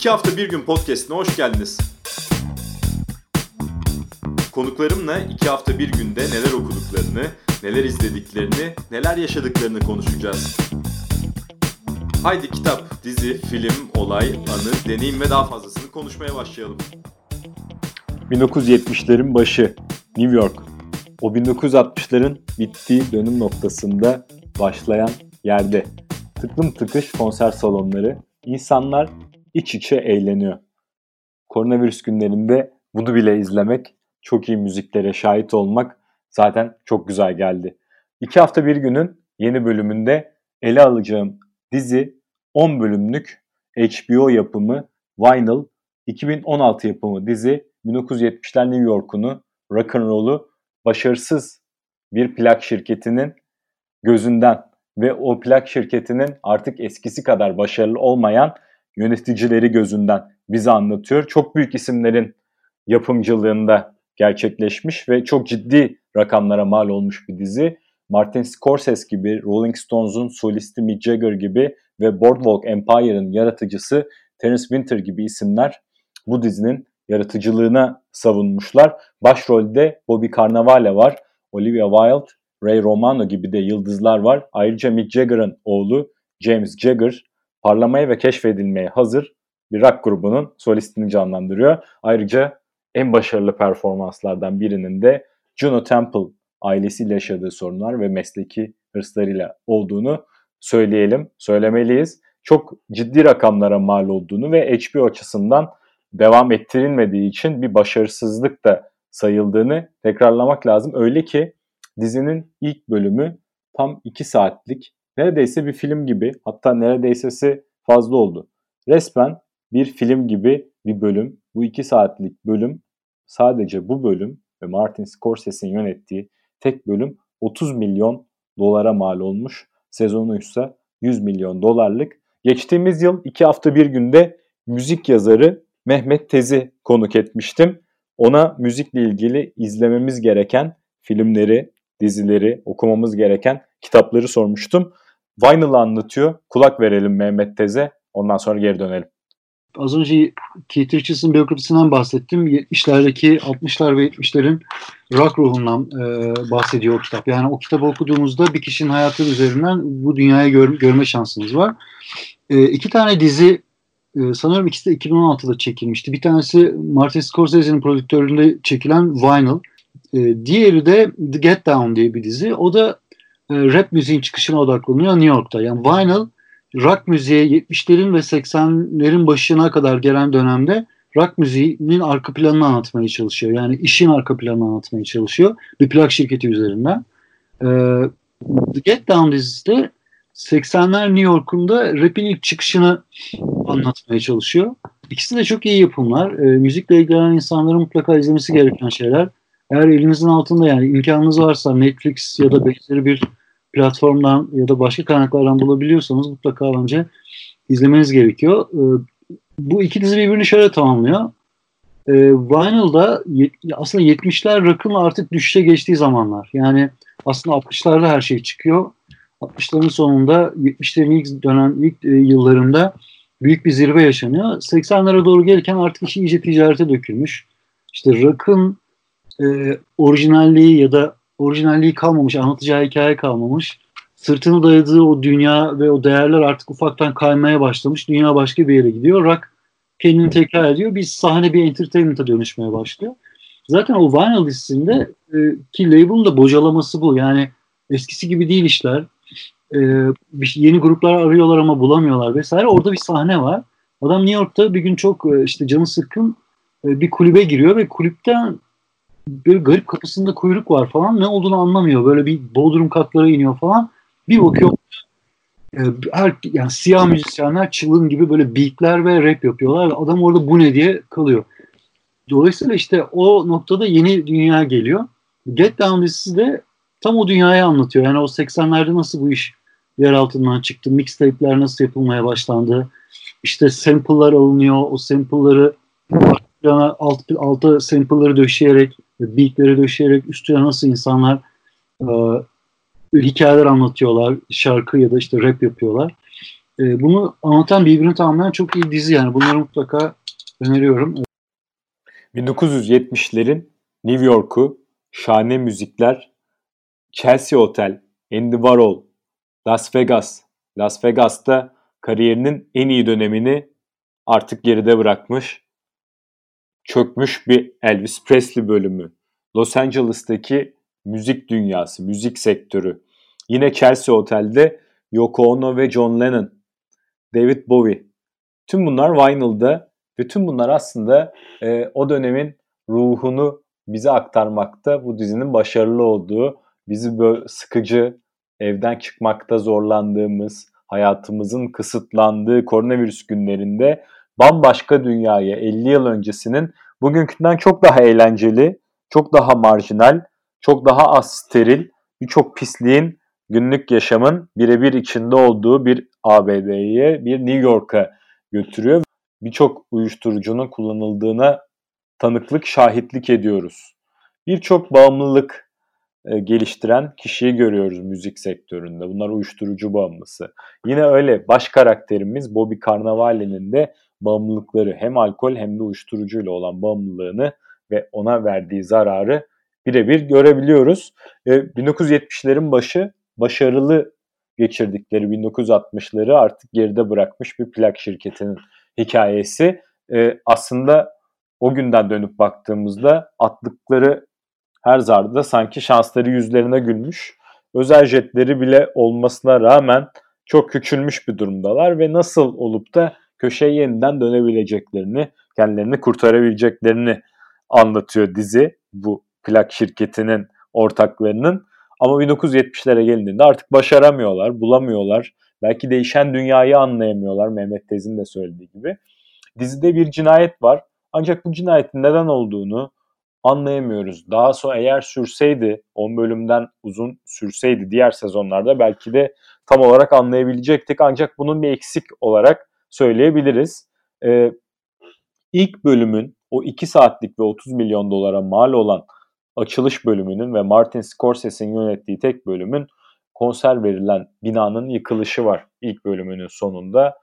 İki hafta bir gün podcastine hoş geldiniz. Konuklarımla iki hafta bir günde neler okuduklarını, neler izlediklerini, neler yaşadıklarını konuşacağız. Haydi kitap, dizi, film, olay, anı, deneyim ve daha fazlasını konuşmaya başlayalım. 1970'lerin başı, New York. O 1960'ların bittiği dönüm noktasında başlayan yerde. Tıklım tıkış konser salonları, insanlar iç içe eğleniyor. Koronavirüs günlerinde bunu bile izlemek, çok iyi müziklere şahit olmak zaten çok güzel geldi. İki hafta bir günün yeni bölümünde ele alacağım dizi 10 bölümlük HBO yapımı Vinyl, 2016 yapımı dizi 1970'ler New York'unu, rock'n'roll'u başarısız bir plak şirketinin gözünden ve o plak şirketinin artık eskisi kadar başarılı olmayan yöneticileri gözünden bize anlatıyor. Çok büyük isimlerin yapımcılığında gerçekleşmiş ve çok ciddi rakamlara mal olmuş bir dizi. Martin Scorsese gibi, Rolling Stones'un solisti Mick Jagger gibi ve Boardwalk Empire'ın yaratıcısı Terence Winter gibi isimler bu dizinin yaratıcılığına savunmuşlar. Başrolde Bobby Cannavale var, Olivia Wilde, Ray Romano gibi de yıldızlar var. Ayrıca Mick Jagger'ın oğlu James Jagger parlamaya ve keşfedilmeye hazır bir rock grubunun solistini canlandırıyor. Ayrıca en başarılı performanslardan birinin de Juno Temple ailesiyle yaşadığı sorunlar ve mesleki hırslarıyla olduğunu söyleyelim, söylemeliyiz. Çok ciddi rakamlara mal olduğunu ve HBO açısından devam ettirilmediği için bir başarısızlık da sayıldığını tekrarlamak lazım. Öyle ki dizinin ilk bölümü tam 2 saatlik neredeyse bir film gibi hatta neredeysesi fazla oldu. Resmen bir film gibi bir bölüm. Bu 2 saatlik bölüm sadece bu bölüm ve Martin Scorsese'nin yönettiği tek bölüm 30 milyon dolara mal olmuş. Sezonu ise 100 milyon dolarlık. Geçtiğimiz yıl 2 hafta bir günde müzik yazarı Mehmet Tez'i konuk etmiştim. Ona müzikle ilgili izlememiz gereken filmleri, dizileri, okumamız gereken kitapları sormuştum. Vinyl'ı anlatıyor. Kulak verelim Mehmet Tez'e. Ondan sonra geri dönelim. Az önce Keith Richards'ın biyografisinden bahsettim. 70'lerdeki 60'lar ve 70'lerin rock ruhundan e, bahsediyor o kitap. Yani o kitabı okuduğumuzda bir kişinin hayatı üzerinden bu dünyayı gör, görme şansınız var. E, iki tane dizi e, sanıyorum ikisi de 2016'da çekilmişti. Bir tanesi Martin Scorsese'nin prodüktöründe çekilen Vinyl. E, diğeri de The Get Down diye bir dizi. O da rap müziğin çıkışına odaklanıyor New York'ta. Yani Vinyl rock müziğe 70'lerin ve 80'lerin başına kadar gelen dönemde rock müziğinin arka planını anlatmaya çalışıyor. Yani işin arka planını anlatmaya çalışıyor. Bir plak şirketi üzerinden. Ee, Get Down dizisi de 80'ler New York'unda rap'in ilk çıkışını anlatmaya çalışıyor. İkisi de çok iyi yapımlar. E, müzikle ilgilenen insanların mutlaka izlemesi gereken şeyler. Eğer elinizin altında yani imkanınız varsa Netflix ya da benzeri bir platformdan ya da başka kaynaklardan bulabiliyorsanız mutlaka bence izlemeniz gerekiyor. E, bu iki dizi birbirini şöyle tamamlıyor. E, Vinyl'da aslında 70'ler rock'ın artık düşüşe geçtiği zamanlar. Yani aslında 60'larda her şey çıkıyor. 60'ların sonunda 70'lerin ilk dönem ilk e, yıllarında büyük bir zirve yaşanıyor. 80'lere doğru gelirken artık işi iyice ticarete dökülmüş. İşte rock'ın e, orijinalliği ya da orijinalliği kalmamış, anlatacağı hikaye kalmamış. Sırtını dayadığı o dünya ve o değerler artık ufaktan kaymaya başlamış. Dünya başka bir yere gidiyor. Rock kendini tekrar ediyor. Bir sahne bir entertainment'a dönüşmeye başlıyor. Zaten o vinyl listesinde e, ki label'ın da bocalaması bu. Yani eskisi gibi değil işler. E, bir, yeni gruplar arıyorlar ama bulamıyorlar vesaire. Orada bir sahne var. Adam New York'ta bir gün çok e, işte canı sıkkın e, bir kulübe giriyor ve kulüpten böyle garip kapısında kuyruk var falan. Ne olduğunu anlamıyor. Böyle bir bodrum katlara iniyor falan. Bir bakıyor e, her, yani siyah müzisyenler çılgın gibi böyle beatler ve rap yapıyorlar. Adam orada bu ne diye kalıyor. Dolayısıyla işte o noktada yeni dünya geliyor. Get Down dizisi de tam o dünyayı anlatıyor. Yani o 80'lerde nasıl bu iş yer altından çıktı, mixtape'ler nasıl yapılmaya başlandı. İşte sample'lar alınıyor, o sample'ları alt, altı sample'ları döşeyerek, beat'leri döşeyerek üstüne nasıl insanlar e, hikayeler anlatıyorlar, şarkı ya da işte rap yapıyorlar. E, bunu anlatan birbirini tamamlayan çok iyi dizi yani. Bunları mutlaka öneriyorum. 1970'lerin New York'u, şahane müzikler, Chelsea Hotel, Andy Warhol, Las Vegas. Las Vegas'ta kariyerinin en iyi dönemini artık geride bırakmış. Çökmüş bir Elvis Presley bölümü. Los Angeles'taki müzik dünyası, müzik sektörü. Yine Chelsea Otel'de Yoko Ono ve John Lennon, David Bowie. Tüm bunlar vinyl'da ve tüm bunlar aslında e, o dönemin ruhunu bize aktarmakta. Bu dizinin başarılı olduğu, bizi böyle sıkıcı, evden çıkmakta zorlandığımız, hayatımızın kısıtlandığı koronavirüs günlerinde bambaşka dünyaya 50 yıl öncesinin bugünkünden çok daha eğlenceli, çok daha marjinal, çok daha az steril, birçok pisliğin günlük yaşamın birebir içinde olduğu bir ABD'ye, bir New York'a götürüyor. Birçok uyuşturucunun kullanıldığına tanıklık, şahitlik ediyoruz. Birçok bağımlılık e, geliştiren kişiyi görüyoruz müzik sektöründe. Bunlar uyuşturucu bağımlısı. Yine öyle baş karakterimiz Bobby Cannavale'nin de bağımlılıkları hem alkol hem de uyuşturucuyla olan bağımlılığını ve ona verdiği zararı birebir görebiliyoruz. E, 1970'lerin başı başarılı geçirdikleri 1960'ları artık geride bırakmış bir plak şirketinin hikayesi. E, aslında o günden dönüp baktığımızda attıkları her zarda sanki şansları yüzlerine gülmüş. Özel jetleri bile olmasına rağmen çok küçülmüş bir durumdalar ve nasıl olup da köşeye yeniden dönebileceklerini, kendilerini kurtarabileceklerini anlatıyor dizi bu plak şirketinin ortaklarının. Ama 1970'lere gelindiğinde artık başaramıyorlar, bulamıyorlar. Belki değişen dünyayı anlayamıyorlar Mehmet Tez'in de söylediği gibi. Dizide bir cinayet var. Ancak bu cinayetin neden olduğunu anlayamıyoruz. Daha sonra eğer sürseydi, 10 bölümden uzun sürseydi diğer sezonlarda belki de tam olarak anlayabilecektik. Ancak bunun bir eksik olarak söyleyebiliriz. Ee, ilk bölümün o 2 saatlik ve 30 milyon dolara mal olan açılış bölümünün ve Martin Scorsese'nin yönettiği tek bölümün konser verilen binanın yıkılışı var ilk bölümünün sonunda.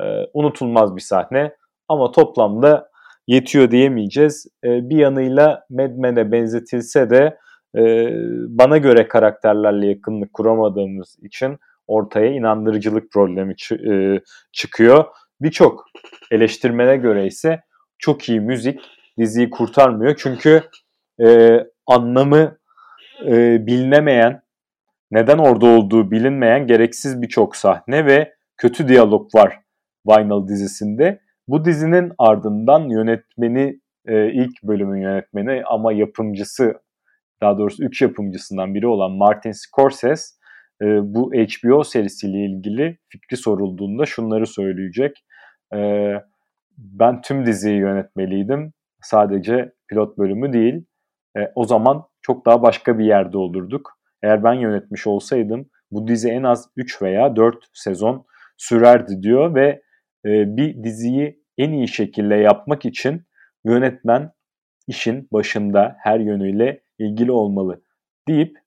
Ee, unutulmaz bir sahne ama toplamda yetiyor diyemeyeceğiz. Ee, bir yanıyla Mad Men'e benzetilse de e, bana göre karakterlerle yakınlık kuramadığımız için ortaya inandırıcılık problemi e, çıkıyor. Birçok eleştirmene göre ise çok iyi müzik diziyi kurtarmıyor. Çünkü e, anlamı e, bilinemeyen, neden orada olduğu bilinmeyen gereksiz birçok sahne ve kötü diyalog var Vinyl dizisinde. Bu dizinin ardından yönetmeni, e, ilk bölümün yönetmeni ama yapımcısı, daha doğrusu üç yapımcısından biri olan Martin Scorsese e, bu HBO serisiyle ilgili fikri sorulduğunda şunları söyleyecek. E, ben tüm diziyi yönetmeliydim. Sadece pilot bölümü değil. E, o zaman çok daha başka bir yerde olurduk. Eğer ben yönetmiş olsaydım bu dizi en az 3 veya 4 sezon sürerdi diyor ve e, bir diziyi en iyi şekilde yapmak için yönetmen işin başında her yönüyle ilgili olmalı deyip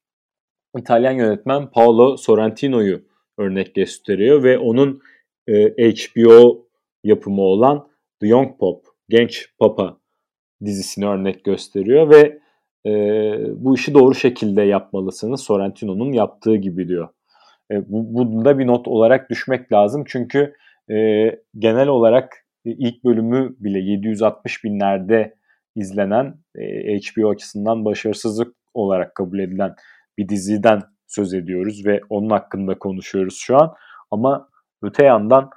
İtalyan yönetmen Paolo Sorrentino'yu örnek gösteriyor ve onun e, HBO yapımı olan The Young Pop, Genç Papa dizisini örnek gösteriyor ve e, bu işi doğru şekilde yapmalısınız Sorrentino'nun yaptığı gibi diyor. E, bu, bunda bir not olarak düşmek lazım çünkü e, genel olarak ilk bölümü bile 760 binlerde izlenen e, HBO açısından başarısızlık olarak kabul edilen bir diziden söz ediyoruz ve onun hakkında konuşuyoruz şu an. Ama öte yandan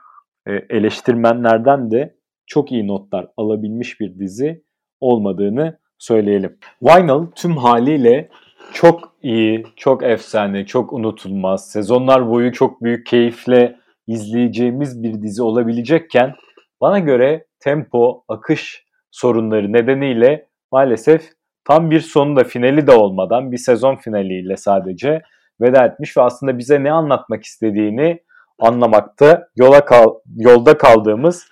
e, eleştirmenlerden de çok iyi notlar alabilmiş bir dizi olmadığını söyleyelim. Vinyl tüm haliyle çok iyi, çok efsane, çok unutulmaz, sezonlar boyu çok büyük keyifle izleyeceğimiz bir dizi olabilecekken bana göre tempo, akış sorunları nedeniyle maalesef tam bir sonu da finali de olmadan bir sezon finaliyle sadece veda etmiş ve aslında bize ne anlatmak istediğini anlamakta yola kal yolda kaldığımız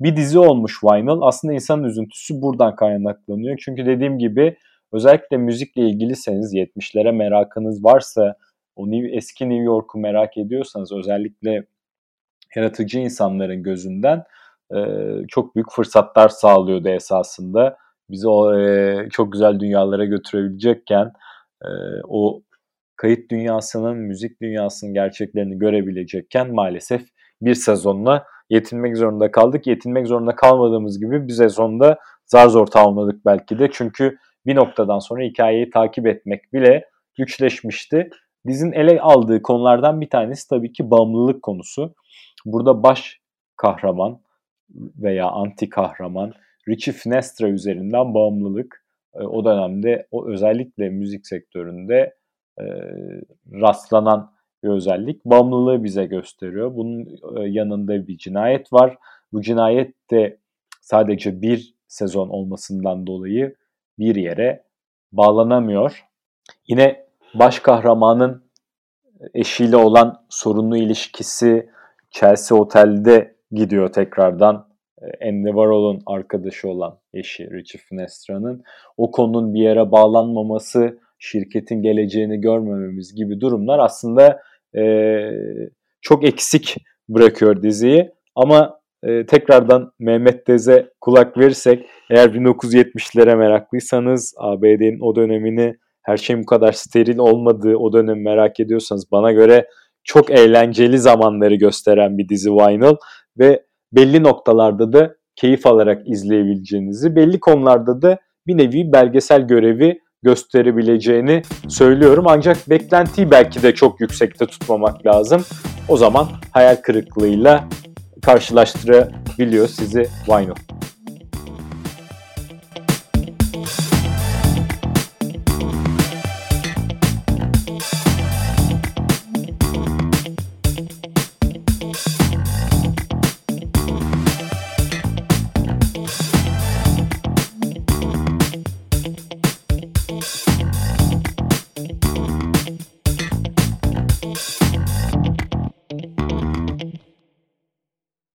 bir dizi olmuş Vinyl. Aslında insanın üzüntüsü buradan kaynaklanıyor. Çünkü dediğim gibi özellikle müzikle ilgiliseniz 70'lere merakınız varsa o eski New York'u merak ediyorsanız özellikle yaratıcı insanların gözünden e, çok büyük fırsatlar sağlıyordu esasında. Bizi o e, çok güzel dünyalara götürebilecekken e, o kayıt dünyasının, müzik dünyasının gerçeklerini görebilecekken maalesef bir sezonla yetinmek zorunda kaldık. Yetinmek zorunda kalmadığımız gibi bir sezonda zar zor tamamladık belki de. Çünkü bir noktadan sonra hikayeyi takip etmek bile güçleşmişti. Dizin ele aldığı konulardan bir tanesi tabii ki bağımlılık konusu. Burada baş kahraman veya anti kahraman Richie Finestra üzerinden bağımlılık e, o dönemde o özellikle müzik sektöründe e, rastlanan bir özellik. Bağımlılığı bize gösteriyor. Bunun e, yanında bir cinayet var. Bu cinayet de sadece bir sezon olmasından dolayı bir yere bağlanamıyor. Yine baş kahramanın eşiyle olan sorunlu ilişkisi Chelsea Otel'de gidiyor tekrardan. E, Andy Warhol'un arkadaşı olan eşi Richie Finestra'nın o konunun bir yere bağlanmaması, şirketin geleceğini görmememiz gibi durumlar aslında e, çok eksik bırakıyor diziyi. Ama e, tekrardan Mehmet Dez'e kulak verirsek eğer 1970'lere meraklıysanız ABD'nin o dönemini her şeyin bu kadar steril olmadığı o dönemi merak ediyorsanız bana göre çok eğlenceli zamanları gösteren bir dizi Vinyl ve belli noktalarda da keyif alarak izleyebileceğinizi, belli konularda da bir nevi belgesel görevi gösterebileceğini söylüyorum. Ancak beklentiyi belki de çok yüksekte tutmamak lazım. O zaman hayal kırıklığıyla karşılaştırabiliyor sizi Vinyl.